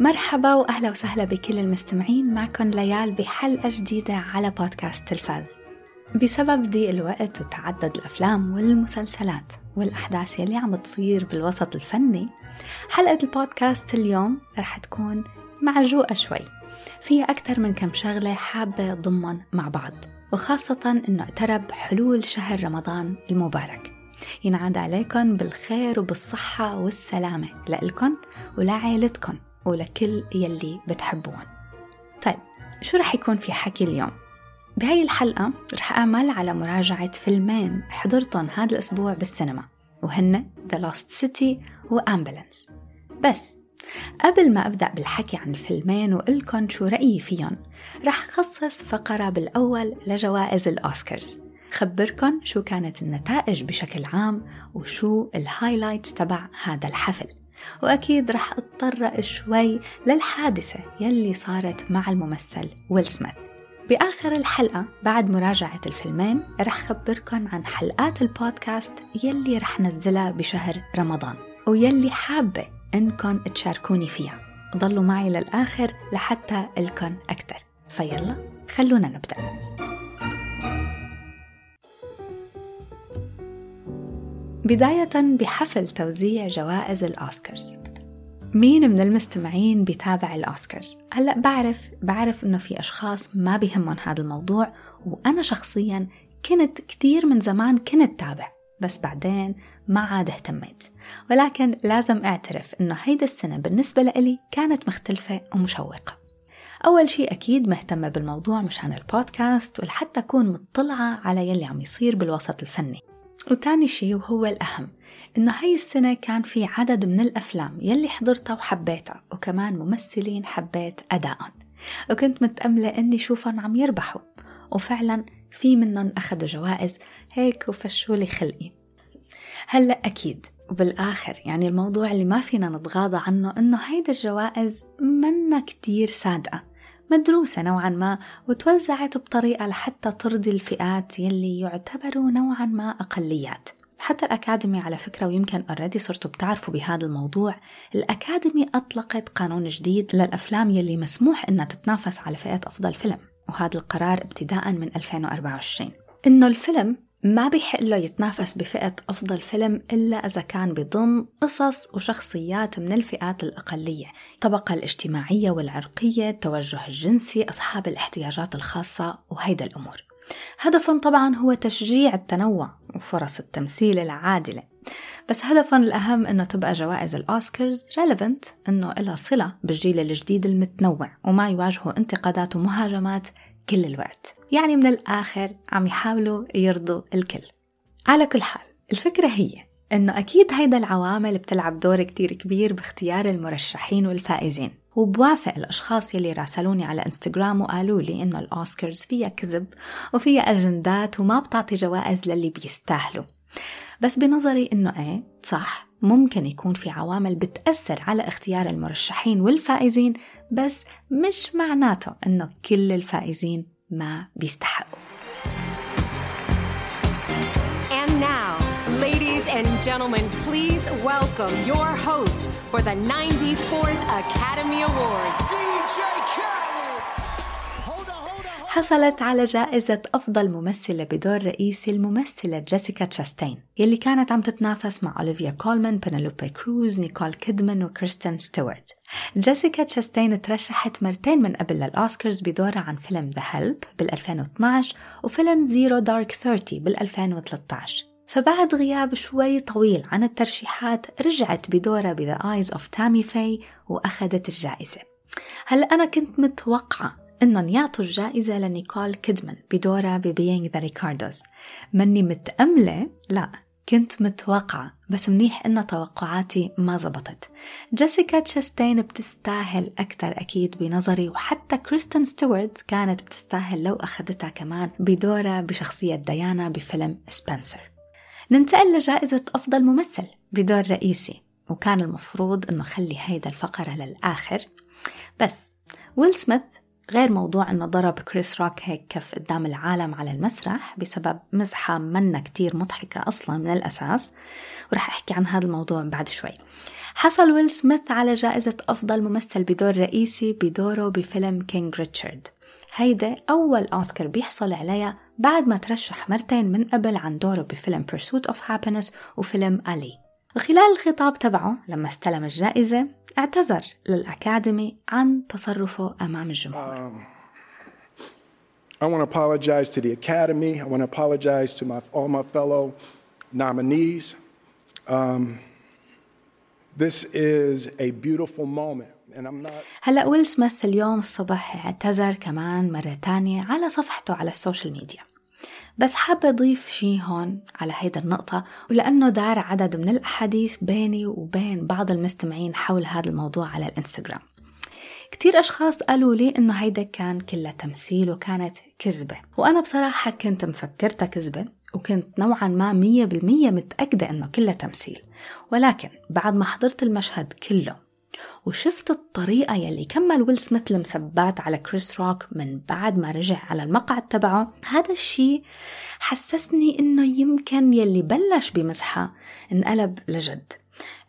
مرحبا وأهلا وسهلا بكل المستمعين معكم ليال بحلقة جديدة على بودكاست تلفاز. بسبب ضيق الوقت وتعدد الأفلام والمسلسلات والأحداث يلي عم تصير بالوسط الفني حلقة البودكاست اليوم رح تكون معجوقة شوي. فيها أكثر من كم شغلة حابة ضمن مع بعض وخاصة أنه اقترب حلول شهر رمضان المبارك. ينعاد عليكم بالخير وبالصحة والسلامة لإلكن ولعائلتكن ولكل يلي بتحبون. طيب شو رح يكون في حكي اليوم؟ بهاي الحلقة رح أعمل على مراجعة فيلمين حضرتهم هذا الأسبوع بالسينما وهن The Lost City و Ambulance بس قبل ما أبدأ بالحكي عن الفيلمين وقلكن شو رأيي فيهم رح خصص فقرة بالأول لجوائز الأوسكارز. خبركن شو كانت النتائج بشكل عام وشو ال highlights تبع هذا الحفل. وأكيد رح أتطرق شوي للحادثة يلي صارت مع الممثل ويل سميث. بآخر الحلقة بعد مراجعة الفيلمين رح خبركن عن حلقات البودكاست يلي رح نزلها بشهر رمضان ويلي حابة إنكم تشاركوني فيها. ضلوا معي للآخر لحتى قلكن أكتر. فيلا خلونا نبدأ. بداية بحفل توزيع جوائز الأوسكارز. مين من المستمعين بيتابع الأوسكارز؟ هلأ بعرف بعرف إنه في أشخاص ما بيهمهم هذا الموضوع وأنا شخصيا كنت كتير من زمان كنت تابع بس بعدين ما عاد اهتميت. ولكن لازم أعترف إنه هيدا السنة بالنسبة لإلي كانت مختلفة ومشوقة. أول شيء أكيد مهتمة بالموضوع مشان البودكاست ولحتى أكون مطلعة على يلي عم يصير بالوسط الفني. وتاني شيء وهو الأهم إنه هاي السنة كان في عدد من الأفلام يلي حضرتها وحبيتها وكمان ممثلين حبيت أدائهم. وكنت متأملة إني شوفهم عم يربحوا وفعلا في منهم أخذوا جوائز هيك وفشولي خلقي. هلأ أكيد وبالآخر يعني الموضوع اللي ما فينا نتغاضى عنه إنه هيدا الجوائز منا كتير صادقة مدروسة نوعا ما وتوزعت بطريقة لحتى ترضي الفئات يلي يعتبروا نوعا ما أقليات. حتى الأكاديمي على فكرة ويمكن أوريدي صرتوا بتعرفوا بهذا الموضوع الأكاديمي أطلقت قانون جديد للأفلام يلي مسموح إنها تتنافس على فئة أفضل فيلم وهذا القرار ابتداء من 2024 إنه الفيلم ما بيحق له يتنافس بفئة أفضل فيلم إلا إذا كان بضم قصص وشخصيات من الفئات الأقلية الطبقة الاجتماعية والعرقية التوجه الجنسي أصحاب الاحتياجات الخاصة وهيدا الأمور. هدفهم طبعا هو تشجيع التنوع وفرص التمثيل العادلة. بس هدفهم الأهم أنه تبقى جوائز ال Oscars relevant أنه لها صلة بالجيل الجديد المتنوع وما يواجهوا انتقادات ومهاجمات كل الوقت. يعني من الآخر عم يحاولوا يرضوا الكل. على كل حال الفكرة هي إنه أكيد هيدا العوامل بتلعب دور كتير كبير باختيار المرشحين والفائزين. وبوافق الأشخاص يلي راسلوني على إنستغرام وقالوا لي إنه الأوسكارز فيها كذب وفيها أجندات وما بتعطي جوائز للي بيستاهلوا. بس بنظري إنه إيه صح. ممكن يكون في عوامل بتأثر على اختيار المرشحين والفائزين بس مش معناته إنه كل الفائزين ما بيستحقوا And now, ladies and gentlemen, please welcome your host for the 94th Academy Awards. حصلت على جائزة أفضل ممثلة بدور رئيسي الممثلة جيسيكا تشاستين يلي كانت عم تتنافس مع أوليفيا كولمان، بنلوبي كروز، نيكول كيدمان وكريستين ستيوارت جيسيكا تشاستين ترشحت مرتين من قبل للأوسكارز بدورها عن فيلم The Help بال 2012 وفيلم Zero Dark 30 بال 2013 فبعد غياب شوي طويل عن الترشيحات رجعت بدورها ب The Eyes of Tammy Faye وأخذت الجائزة. هلا أنا كنت متوقعة إنهم يعطوا الجائزة لنيكول كيدمان بدورها ب Being the Ricardos مني متأملة؟ لا كنت متوقعة بس منيح إنه توقعاتي ما زبطت. جيسيكا تشستين بتستاهل أكتر أكيد بنظري وحتى كريستين ستيوارت كانت بتستاهل لو أخذتها كمان بدورها بشخصية ديانا بفيلم سبنسر. ننتقل لجائزة أفضل ممثل بدور رئيسي وكان المفروض إنه خلي هيدا الفقرة للآخر. بس ويل سميث غير موضوع إنه ضرب كريس روك هيك كف قدام العالم على المسرح بسبب مزحة منا كتير مضحكة أصلا من الأساس ورح أحكي عن هذا الموضوع بعد شوي. حصل ويل سميث على جائزة أفضل ممثل بدور رئيسي بدوره بفيلم King Richard هيدا أول أوسكار بيحصل عليها بعد ما ترشح مرتين من قبل عن دوره بفيلم Pursuit of Happiness وفيلم ألي وخلال الخطاب تبعه لما استلم الجائزة اعتذر لل Academy عن تصرفه أمام الجمهور um, I want to apologize to the Academy. I want to apologize to my, all my fellow nominees. Um, this is a beautiful moment. هلا ويل سميث اليوم الصبح اعتذر كمان مرة تانية على صفحته على ال social media بس حابة أضيف شي هون على هيدا النقطة ولأنه دار عدد من الأحاديث بيني وبين بعض المستمعين حول هذا الموضوع على الإنستغرام. كتير أشخاص قالوا لي إنه هيدا كان كلها تمثيل وكانت كذبة. وأنا بصراحة كنت مفكرتها كذبة وكنت نوعا ما مية بالمية متأكدة إنه كلها تمثيل. ولكن بعد ما حضرت المشهد كله وشفت الطريقة يلي كمل ويل سميث المسبات على كريس روك من بعد ما رجع على المقعد تبعه. هذا الشيء حسسني إنه يمكن يلي بلش بمزحة انقلب لجد.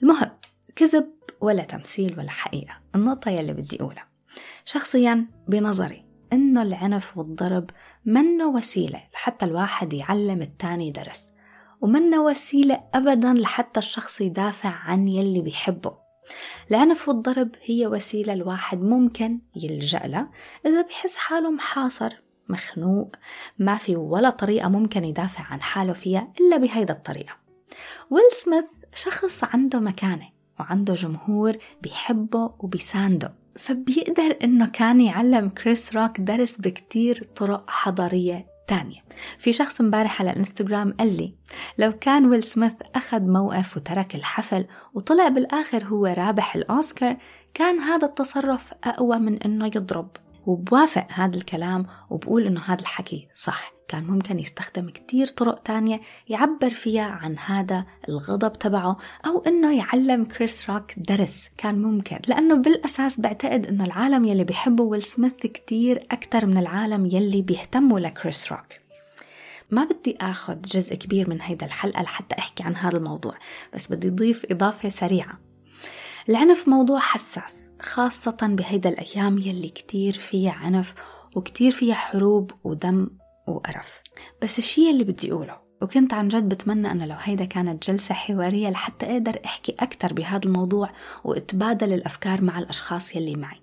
المهم كذب ولا تمثيل ولا حقيقة. النقطة يلي بدي أقولها. شخصيا بنظري إنه العنف والضرب منه وسيلة لحتى الواحد يعلم التاني درس. ومنه وسيلة أبدا لحتى الشخص يدافع عن يلي بيحبه. العنف والضرب هي وسيلة الواحد ممكن يلجأ لها إذا بحس حاله محاصر مخنوق ما في ولا طريقة ممكن يدافع عن حاله فيها إلا بهيدا الطريقة. ويل سميث شخص عنده مكانة وعنده جمهور بيحبه وبيسانده فبيقدر إنه كان يعلم كريس روك درس بكتير طرق حضارية تانية في شخص امبارح على الانستغرام قال لي لو كان ويل سميث أخذ موقف وترك الحفل وطلع بالآخر هو رابح الأوسكار كان هذا التصرف أقوى من إنه يضرب. وبوافق هذا الكلام وبقول إنه هذا الحكي صح. كان ممكن يستخدم كتير طرق تانية يعبر فيها عن هذا الغضب تبعه أو إنه يعلم كريس روك درس كان ممكن. لأنه بالأساس بعتقد إنه العالم يلي بيحبوا ويل سميث كتير أكتر من العالم يلي بيهتموا لكريس روك ما بدي آخذ جزء كبير من هيدا الحلقة لحتى أحكي عن هذا الموضوع بس بدي أضيف إضافة سريعة. العنف موضوع حساس خاصة بهيدا الأيام يلي كتير فيها عنف وكتير فيها حروب ودم وقرف. بس الشي اللي بدي أقوله وكنت عن جد بتمنى أنه لو هيدا كانت جلسة حوارية لحتى أقدر أحكي أكثر بهذا الموضوع وأتبادل الأفكار مع الأشخاص يلي معي.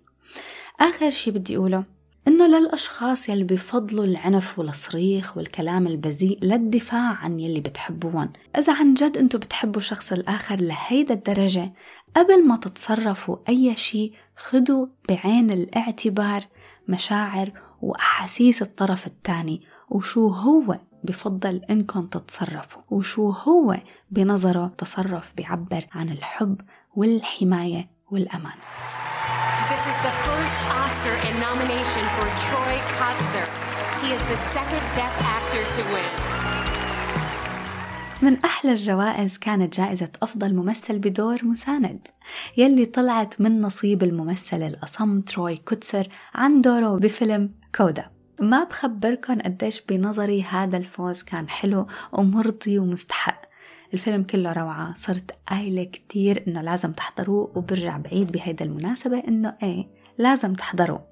آخر شي بدي أقوله إنه للأشخاص يلي بفضلوا العنف والصريخ والكلام البذيء للدفاع عن يلي بتحبوهم إذا عن جد أنتوا بتحبوا الشخص الآخر لهيدا الدرجة قبل ما تتصرفوا أي شي خدوا بعين الاعتبار مشاعر وأحاسيس الطرف الثاني وشو هو بفضل إنكم تتصرفوا وشو هو بنظرة تصرف بيعبر عن الحب والحماية والأمان This is the first Oscar and nomination for Troy Kotzer. He is the second deaf actor to win. من أحلى الجوائز كانت جائزة أفضل ممثل بدور مساند يلي طلعت من نصيب الممثل الأصم تروي كوتسر عن دوره بفيلم كودا ما بخبركن قديش بنظري هذا الفوز كان حلو ومرضي ومستحق. الفيلم كله روعة. صرت قايلة كتير إنه لازم تحضروه وبرجع بعيد بهيدا المناسبة إنه إيه لازم تحضروه.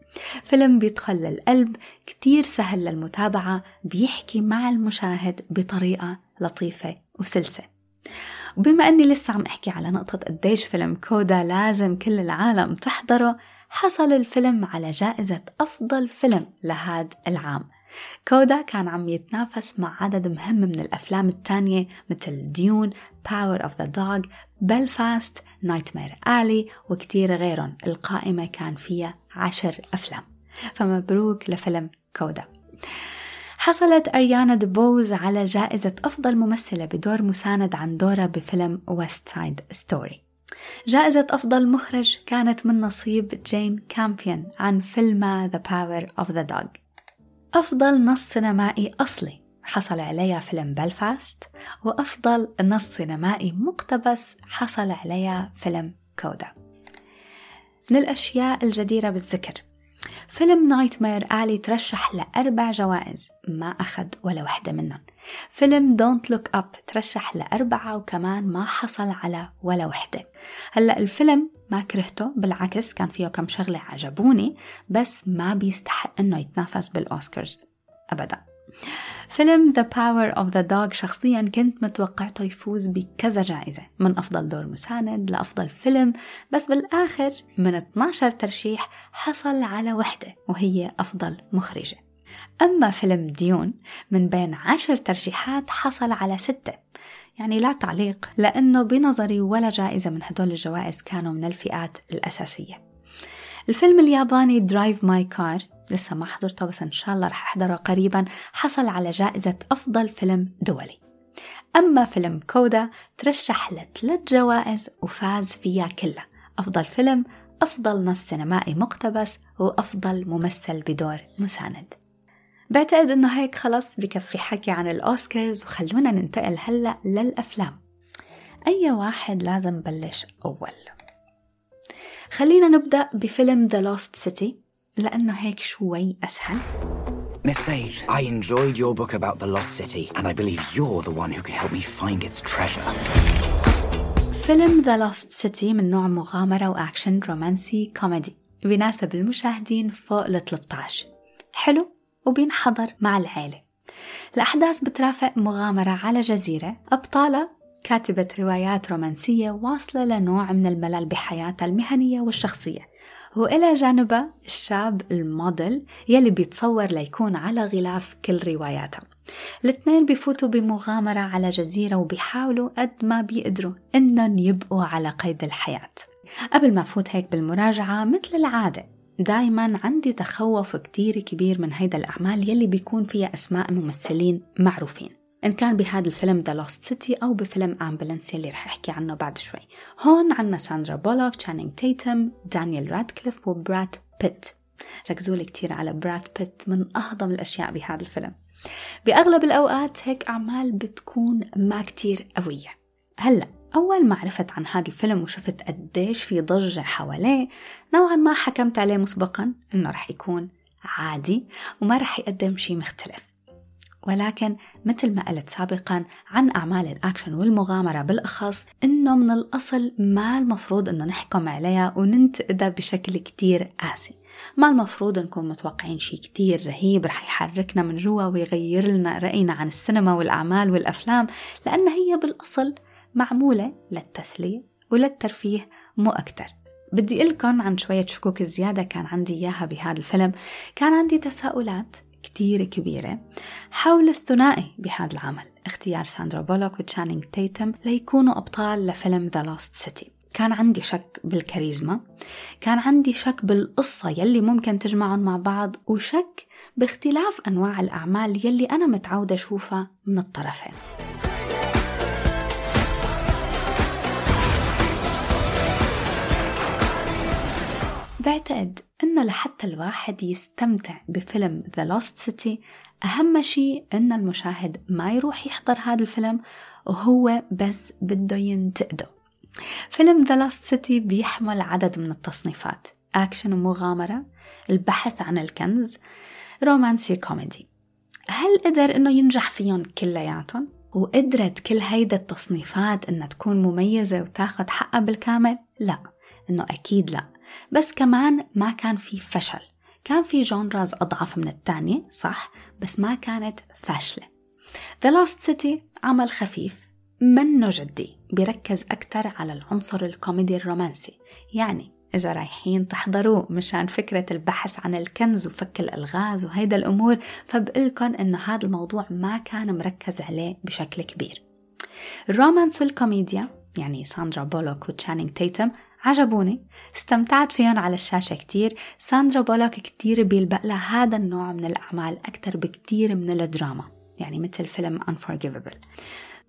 فيلم بيدخل للقلب كتير سهل للمتابعة بيحكي مع المشاهد بطريقة لطيفة وسلسة. وبما أني لسه عم أحكي على نقطة قديش فيلم كودا لازم كل العالم تحضره حصل الفيلم على جائزة أفضل فيلم لهذا العام. كودا كان عم يتنافس مع عدد مهم من الأفلام التانية مثل ديون، Power of the Dog، بلفاست، Nightmare Alley وكتير غيرهم. القائمة كان فيها عشر أفلام. فمبروك لفيلم CODA. حصلت أريانا دبوز على جائزة أفضل ممثلة بدور مساند عن دورها بفيلم West Side Story جائزة أفضل مخرج كانت من نصيب جين كامبيون عن فيلم The Power of the Dog. أفضل نص سينمائي أصلي حصل عليها فيلم بلفاست وأفضل نص سينمائي مقتبس حصل عليها فيلم CODA من الأشياء الجديرة بالذكر فيلم Nightmare Alley ترشح لأربع جوائز ما أخذ ولا وحدة منهم. فيلم Don't Look Up ترشح لأربعة وكمان ما حصل على ولا وحدة. هلأ الفيلم ما كرهته بالعكس كان فيه كم شغلة عجبوني بس ما بيستحق إنه يتنافس بالأوسكارز أبدا. فيلم The Power of the Dog شخصيا كنت متوقعته يفوز بكذا جائزة. من أفضل دور مساند لأفضل فيلم بس بالآخر من 12 ترشيح حصل على وحدة وهي أفضل مخرجة. أما فيلم ديون من بين عشر ترشيحات حصل على ستة. يعني لا تعليق لأنه بنظري ولا جائزة من هدول الجوائز كانوا من الفئات الأساسية. الفيلم الياباني Drive My Car لسه ما حضرته بس إن شاء الله رح أحضره قريبا. حصل على جائزة أفضل فيلم دولي. أما فيلم CODA ترشح لثلاث جوائز وفاز فيها كلها. أفضل فيلم أفضل نص سينمائي مقتبس وأفضل ممثل بدور مساند. بعتقد إنه هيك خلص بكفي حكي عن الأوسكارز وخلونا ننتقل هلأ للأفلام. أي واحد لازم بلش أول؟ خلينا نبدأ بفيلم The Lost City. لأنه هيك شوي أسهل. Miss Sage, I enjoyed your book about the lost city, and I believe you're the one who can help me find its treasure. فيلم The Lost City من نوع مغامرة وأكشن رومانسي كوميدي بيناسب المشاهدين فوق ال 13 حلو وبينحضر مع العيلة. الأحداث بترافق مغامرة على جزيرة أبطالها كاتبة روايات رومانسية واصلة لنوع من الملل بحياتها المهنية والشخصية. وإلى جانبها الشاب الموديل يلي بيتصور ليكون على غلاف كل رواياتها الاثنين بفوتوا بمغامرة على جزيرة وبيحاولوا قد ما بيقدروا إنهم يبقوا على قيد الحياة. قبل ما فوت هيك بالمراجعة مثل العادة دايما عندي تخوف كتير كبير من هيدا الأعمال يلي بيكون فيها أسماء ممثلين معروفين. إن كان بهذا الفيلم The Lost City أو بفيلم Ambulance يلي رح أحكي عنه بعد شوي. هون عنا ساندرا بولوك تشانينج تيتم دانيال رادكليف وبراد بيت ركزوا لي كتير على براد بيت من أهضم الأشياء بهذا الفيلم. بأغلب الأوقات هيك أعمال بتكون ما كتير قوية. هلأ أول ما عرفت عن هذا الفيلم وشفت قديش في ضجة حواليه نوعا ما حكمت عليه مسبقا إنه رح يكون عادي وما رح يقدم شيء مختلف. ولكن مثل ما قلت سابقا عن أعمال الأكشن والمغامرة بالأخص إنه من الأصل ما المفروض إنه نحكم عليها وننتقدها بشكل كتير قاسي. ما المفروض نكون متوقعين شيء كتير رهيب رح يحركنا من جوا ويغير لنا رأينا عن السينما والأعمال والأفلام لأن هي بالأصل معمولة للتسلية وللترفيه مو أكتر. بدي لكم عن شوية شكوك زيادة كان عندي إياها بهذا الفيلم. كان عندي تساؤلات كتير كبيرة حول الثنائي بهذا العمل. اختيار ساندرا بولوك وتشانينج تيتم ليكونوا أبطال لفيلم The Lost City كان عندي شك بالكاريزما كان عندي شك بالقصة يلي ممكن تجمعهم مع بعض وشك باختلاف أنواع الأعمال يلي أنا متعودة أشوفها من الطرفين. بعتقد إنه لحتى الواحد يستمتع بفيلم The Lost City أهم شيء إن المشاهد ما يروح يحضر هذا الفيلم وهو بس بده ينتقده فيلم The Lost City بيحمل عدد من التصنيفات أكشن ومغامرة البحث عن الكنز رومانسي كوميدي هل قدر إنه ينجح فيهم كلياتهم؟ وقدرت كل هيدا التصنيفات إنها تكون مميزة وتاخد حقها بالكامل؟ لا إنه أكيد لا بس كمان ما كان في فشل. كان في genres أضعف من الثانية صح؟ بس ما كانت فاشلة. The Lost City عمل خفيف منه جدي بيركز أكتر على العنصر الكوميدي الرومانسي. يعني إذا رايحين تحضروه مشان فكرة البحث عن الكنز وفك الألغاز وهيدا الأمور فبقلكن إنه هذا الموضوع ما كان مركز عليه بشكل كبير. ال romance والكوميديا يعني ساندرا بولوك وتشانينج تيتم عجبوني. استمتعت فيهم على الشاشة كتير. ساندرا بولوك كتير بيلبق لها هذا النوع من الأعمال أكتر بكتير من الدراما يعني مثل فيلم Unforgivable.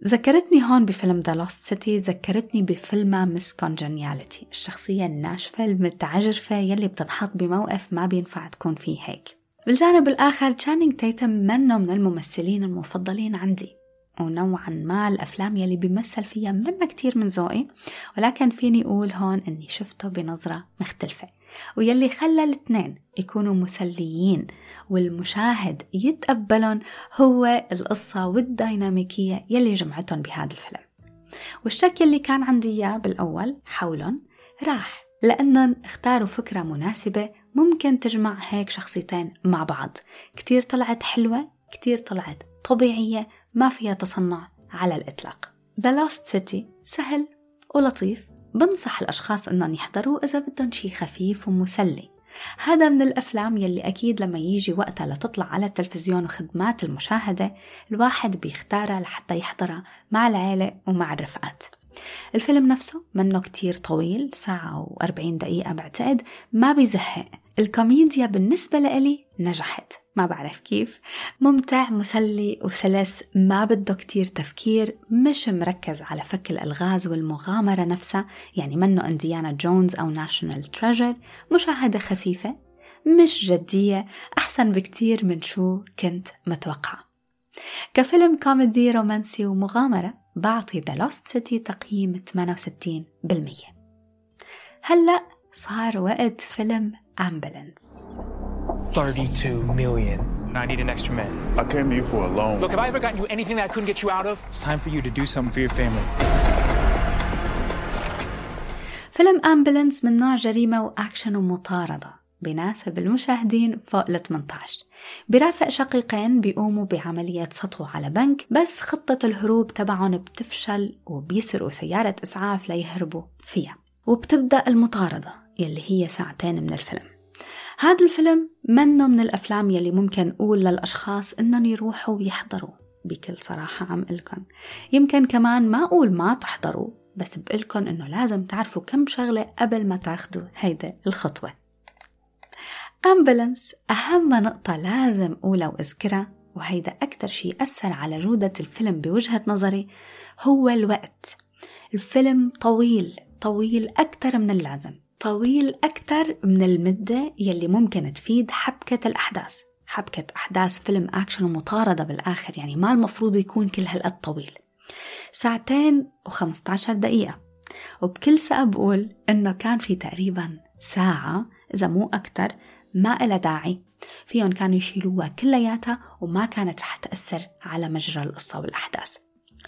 ذكرتني هون بفيلم The Lost City ذكرتني بفيلم Miss Congeniality الشخصية الناشفة المتعجرفة يلي بتنحط بموقف ما بينفع تكون فيه هيك. بالجانب الآخر تشانينج تيتم منه من الممثلين المفضلين عندي. ونوعا ما الأفلام يلي بيمثل فيها منا كتير من ذوقي ولكن فيني أقول هون أني شفته بنظرة مختلفة. ويلي خلى الاثنين يكونوا مسليين والمشاهد يتقبلهم هو القصة والديناميكية يلي جمعتهم بهذا الفيلم. والشك يلي كان عندي إياه بالأول حولهم راح لأنهم اختاروا فكرة مناسبة ممكن تجمع هيك شخصيتين مع بعض. كتير طلعت حلوة كتير طلعت طبيعية ما فيها تصنع على الإطلاق. The Lost City سهل ولطيف بنصح الأشخاص أنهم يحضروا إذا بدهم شي خفيف ومسلي. هذا من الأفلام يلي أكيد لما يجي وقتها لتطلع على التلفزيون وخدمات المشاهدة الواحد بيختارها لحتى يحضرها مع العيلة ومع الرفقات. الفيلم نفسه منه كتير طويل ساعة وأربعين دقيقة بعتقد ما بيزهق. الكوميديا بالنسبة لإلي نجحت. ما بعرف كيف. ممتع مسلي وسلس ما بده كتير تفكير مش مركز على فك الألغاز والمغامرة نفسها يعني منه إنديانا جونز أو National Treasure. مشاهدة خفيفة مش جدية أحسن بكتير من شو كنت متوقعة كفيلم كوميدي رومانسي ومغامرة بعطي The Lost City تقييم 68% هلأ صار وقت فيلم أمبولانس 32 million. I need an extra man. I came to you for a loan. Look, have I ever gotten you anything that I couldn't get you out of? It's time for you to do something for your family. فيلم أمبولانس من نوع جريمة وأكشن ومطاردة بيناسب المشاهدين فوق ال 18 برافق شقيقين بيقوموا بعملية سطو على بنك بس خطة الهروب تبعهم بتفشل وبيسرقوا سيارة إسعاف ليهربوا فيها. وبتبدأ المطاردة يلي هي ساعتين من الفيلم. هذا الفيلم منه من الأفلام يلي ممكن أقول للأشخاص إنهم يروحوا ويحضروا بكل صراحة عم إلكن يمكن كمان ما أقول ما تحضروا بس بقلكن إنه لازم تعرفوا كم شغلة قبل ما تاخدوا هيدا الخطوة. أمبولانس أهم نقطة لازم أقولها وأذكرها وهيدا أكتر شي أثر على جودة الفيلم بوجهة نظري هو الوقت. الفيلم طويل طويل أكتر من اللازم طويل أكتر من المدة يلي ممكن تفيد حبكة الأحداث. حبكة أحداث فيلم أكشن ومطاردة بالآخر يعني ما المفروض يكون كل هالقد طويل. ساعتين و15 دقيقة. وبكل ثقة بقول إنه كان في تقريبا ساعة إذا مو أكتر ما إلها داعي. فيهم كانوا يشيلوها كلياتها وما كانت رح تأثر على مجرى القصة والأحداث.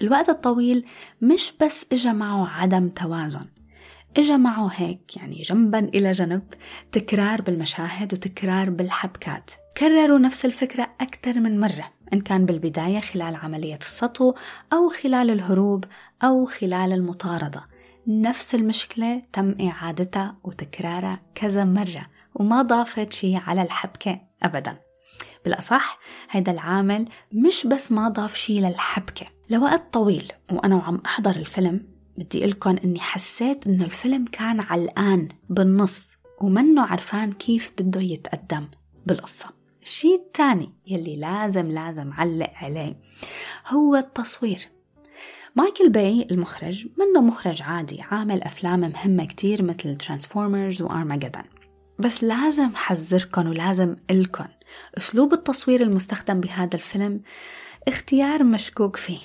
الوقت الطويل مش بس إجا معه عدم توازن. إجا معه هيك يعني جنبا إلى جنب تكرار بالمشاهد وتكرار بالحبكات. كرروا نفس الفكرة أكثر من مرة إن كان بالبداية خلال عملية السطو أو خلال الهروب أو خلال المطاردة. نفس المشكلة تم إعادتها وتكرارها كذا مرة. وما ضافت شيء على الحبكة أبدا. بالأصح هيدا العامل مش بس ما ضاف شيء للحبكة. لوقت طويل وأنا وعم أحضر الفيلم بدي قلكم إني حسيت إنه الفيلم كان علقان بالنص ومنه عرفان كيف بده يتقدم. بالقصة. الشيء الثاني يلي لازم لازم علق عليه هو التصوير. مايكل باي المخرج منه مخرج عادي عامل أفلام مهمة كتير مثل Transformers وأرماجدون بس لازم حذركن ولازم إلكن أسلوب التصوير المستخدم بهذا الفيلم اختيار مشكوك فيه.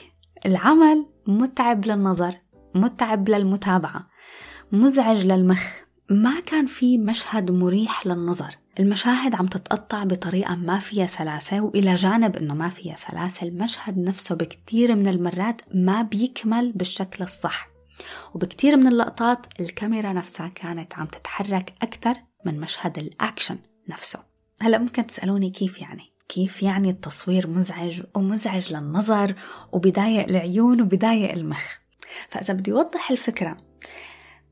العمل متعب للنظر متعب للمتابعة مزعج للمخ. ما كان في مشهد مريح للنظر. المشاهد عم تتقطع بطريقة ما فيها سلاسة وإلى جانب أنه ما فيها سلاسة المشهد نفسه بكتير من المرات ما بيكمل بالشكل الصح. وبكتير من اللقطات الكاميرا نفسها كانت عم تتحرك أكثر من مشهد الأكشن نفسه. هلأ ممكن تسألوني كيف يعني؟ كيف يعني التصوير مزعج ومزعج للنظر وبضايق العيون وبضايق المخ؟ فإذا بدي أوضح الفكرة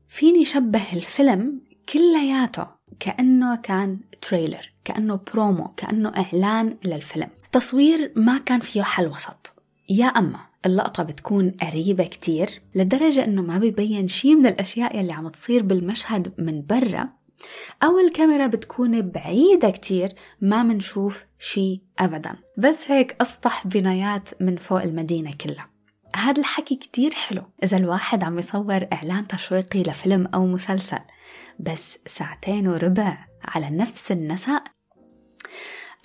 فيني شبه الفيلم كلياته كأنه كان trailer كأنه برومو كأنه إعلان للفيلم. تصوير ما كان فيه حل وسط. يا أما اللقطة بتكون قريبة كتير لدرجة إنه ما بيبين شي من الأشياء اللي عم تصير بالمشهد من برا أو الكاميرا بتكون بعيدة كتير ما منشوف شي أبدا. بس هيك أسطح بنايات من فوق المدينة كلها. هذا الحكي كتير حلو. إذا الواحد عم يصور إعلان تشويقي لفيلم أو مسلسل بس ساعتين وربع على نفس النسق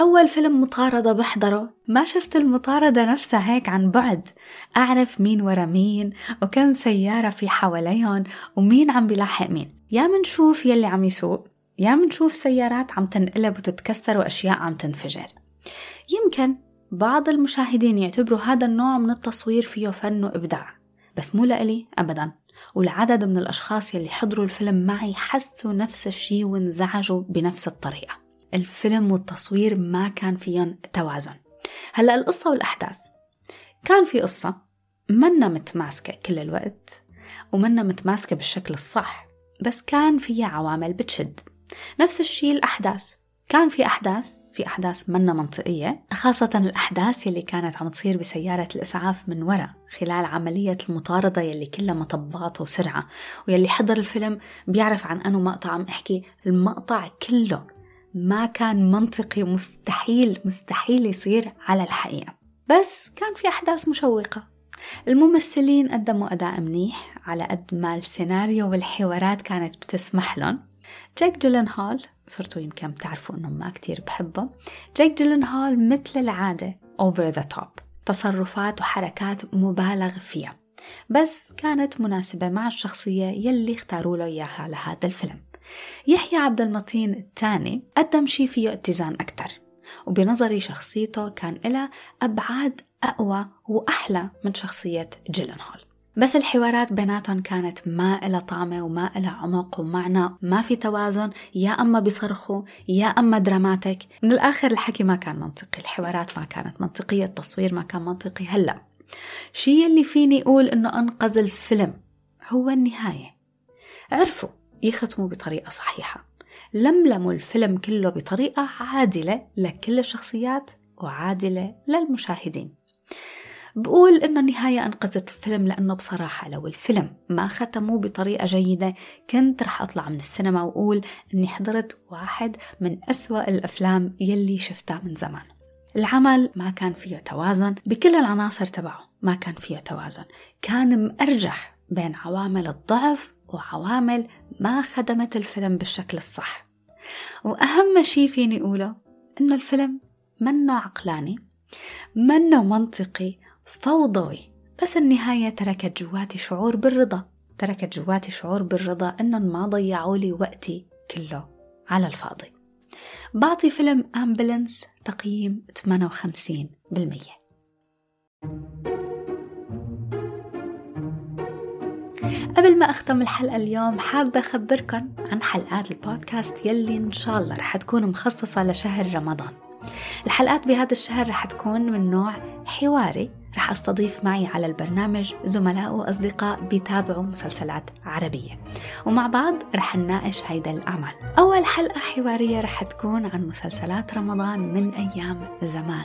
أول فيلم مطاردة بحضره. ما شفت المطاردة نفسها هيك عن بعد. أعرف مين ورا مين وكم سيارة في حواليهم ومين عم بيلاحق مين. يا منشوف يلي عم يسوق يا منشوف سيارات عم تنقلب وتتكسر وأشياء عم تنفجر. يمكن بعض المشاهدين يعتبروا هذا النوع من التصوير فيه فن وإبداع بس مو لإلي أبدا. والعدد من الأشخاص يلي حضروا الفيلم معي حسوا نفس الشي وانزعجوا بنفس الطريقة. الفيلم والتصوير ما كان فيهم توازن. هلأ القصة والأحداث. كان في قصة منا متماسكة كل الوقت ومنا متماسكة بالشكل الصح بس كان فيها عوامل بتشد. نفس الشي الأحداث. كان في أحداث في أحداث منا منطقية خاصة الأحداث يلي كانت عم تصير بسيارة الإسعاف من وراء خلال عملية المطاردة يلي كلها مطبات وسرعة ويلي حضر الفيلم بيعرف عن أنه مقطع عم أحكي المقطع كله. ما كان منطقي مستحيل مستحيل يصير على الحقيقة. بس كان في أحداث مشوقة. الممثلين قدموا أداء منيح على قد ما السيناريو والحوارات كانت بتسمح لهم. جاك جيلن هول صرتوا يمكن بتعرفوا إنه ما كتير بحبه. جاك جيلن هول مثل العادة over the top. تصرفات وحركات مبالغ فيها. بس كانت مناسبة مع الشخصية يلي اختاروا له إياها لهذا الفيلم. يحيى عبد المطين الثاني قدم شي فيه اتزان أكتر وبنظري شخصيته كان لها أبعاد أقوى وأحلى من شخصية جيلن هول. بس الحوارات بيناتهم كانت ما إلها طعمة وما إلها عمق ومعنى ما في توازن يا أما بيصرخوا يا أما دراماتيك. من الآخر الحكي ما كان منطقي الحوارات ما كانت منطقية التصوير ما كان منطقي. هلأ شي اللي فيني أقول إنه أنقذ الفيلم هو النهاية. عرفوا يختموا بطريقة صحيحة. لملموا الفيلم كله بطريقة عادلة لكل الشخصيات وعادلة للمشاهدين. بقول إنه النهاية أنقذت الفيلم لأنه بصراحة لو الفيلم ما ختموه بطريقة جيدة كنت رح أطلع من السينما وأقول إني حضرت واحد من أسوأ الأفلام يلي شفتها من زمان. العمل ما كان فيه توازن بكل العناصر تبعه ما كان فيه توازن. كان مأرجح بين عوامل الضعف وعوامل ما خدمت الفيلم بالشكل الصح. وأهم شي فيني أقوله إنه الفيلم منه عقلاني منه منطقي فوضوي. بس النهاية تركت جواتي شعور بالرضا تركت جواتي شعور بالرضا إنهم ما ضيعوا لي وقتي كله على الفاضي. بعطي فيلم أمبلنس تقييم 58% قبل ما أختم الحلقة اليوم حابة أخبركم عن حلقات البودكاست يلي إن شاء الله رح تكون مخصصة لشهر رمضان. الحلقات بهذا الشهر رح تكون من نوع حواري رح أستضيف معي على البرنامج زملاء وأصدقاء بيتابعوا مسلسلات عربية. ومع بعض رح نناقش هيدا الأعمال. أول حلقة حوارية رح تكون عن مسلسلات رمضان من أيام زمان.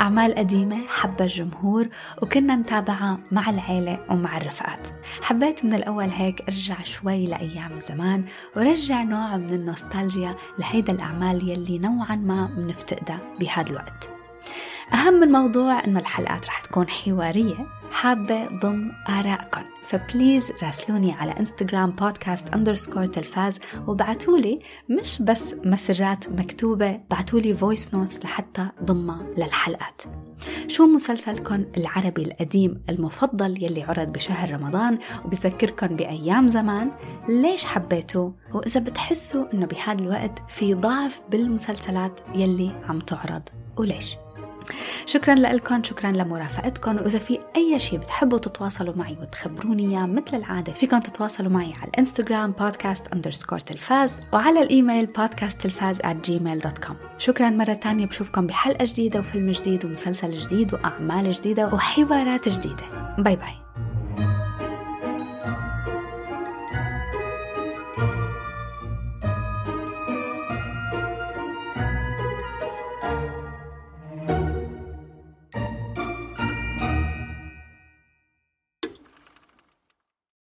أعمال قديمة حبها الجمهور وكنا نتابعها مع العيلة ومع الرفقات. حبيت من الأول هيك أرجع شوي لأيام زمان ورجع نوع من النوستالجيا لهيدا الأعمال يلي نوعا ما بنفتقدها بهذا الوقت. أهم الموضوع أنه الحلقات رح تكون حوارية حابة ضم آرائكم ف please راسلوني على انستغرام podcast underscore تلفاز وبعتولي مش بس مسجات مكتوبة بعتولي voice notes لحتى ضمها للحلقات. شو مسلسلكم العربي القديم المفضل يلي عرض بشهر رمضان وبذكركم بأيام زمان؟ ليش حبيتوه؟ وإذا بتحسوا إنه بهذا الوقت في ضعف بالمسلسلات يلي عم تعرض وليش؟ شكرا لكم شكرا لمرافقتكم وإذا في أي شيء بتحبوا تتواصلوا معي وتخبروني إياه مثل العادة فيكم تتواصلوا معي على الانستغرام podcast underscore تلفاز وعلى الإيميل بودكاست تلفاز at شكرا مرة تانية بشوفكم بحلقة جديدة وفيلم جديد ومسلسل جديد وأعمال جديدة وحوارات جديدة. باي باي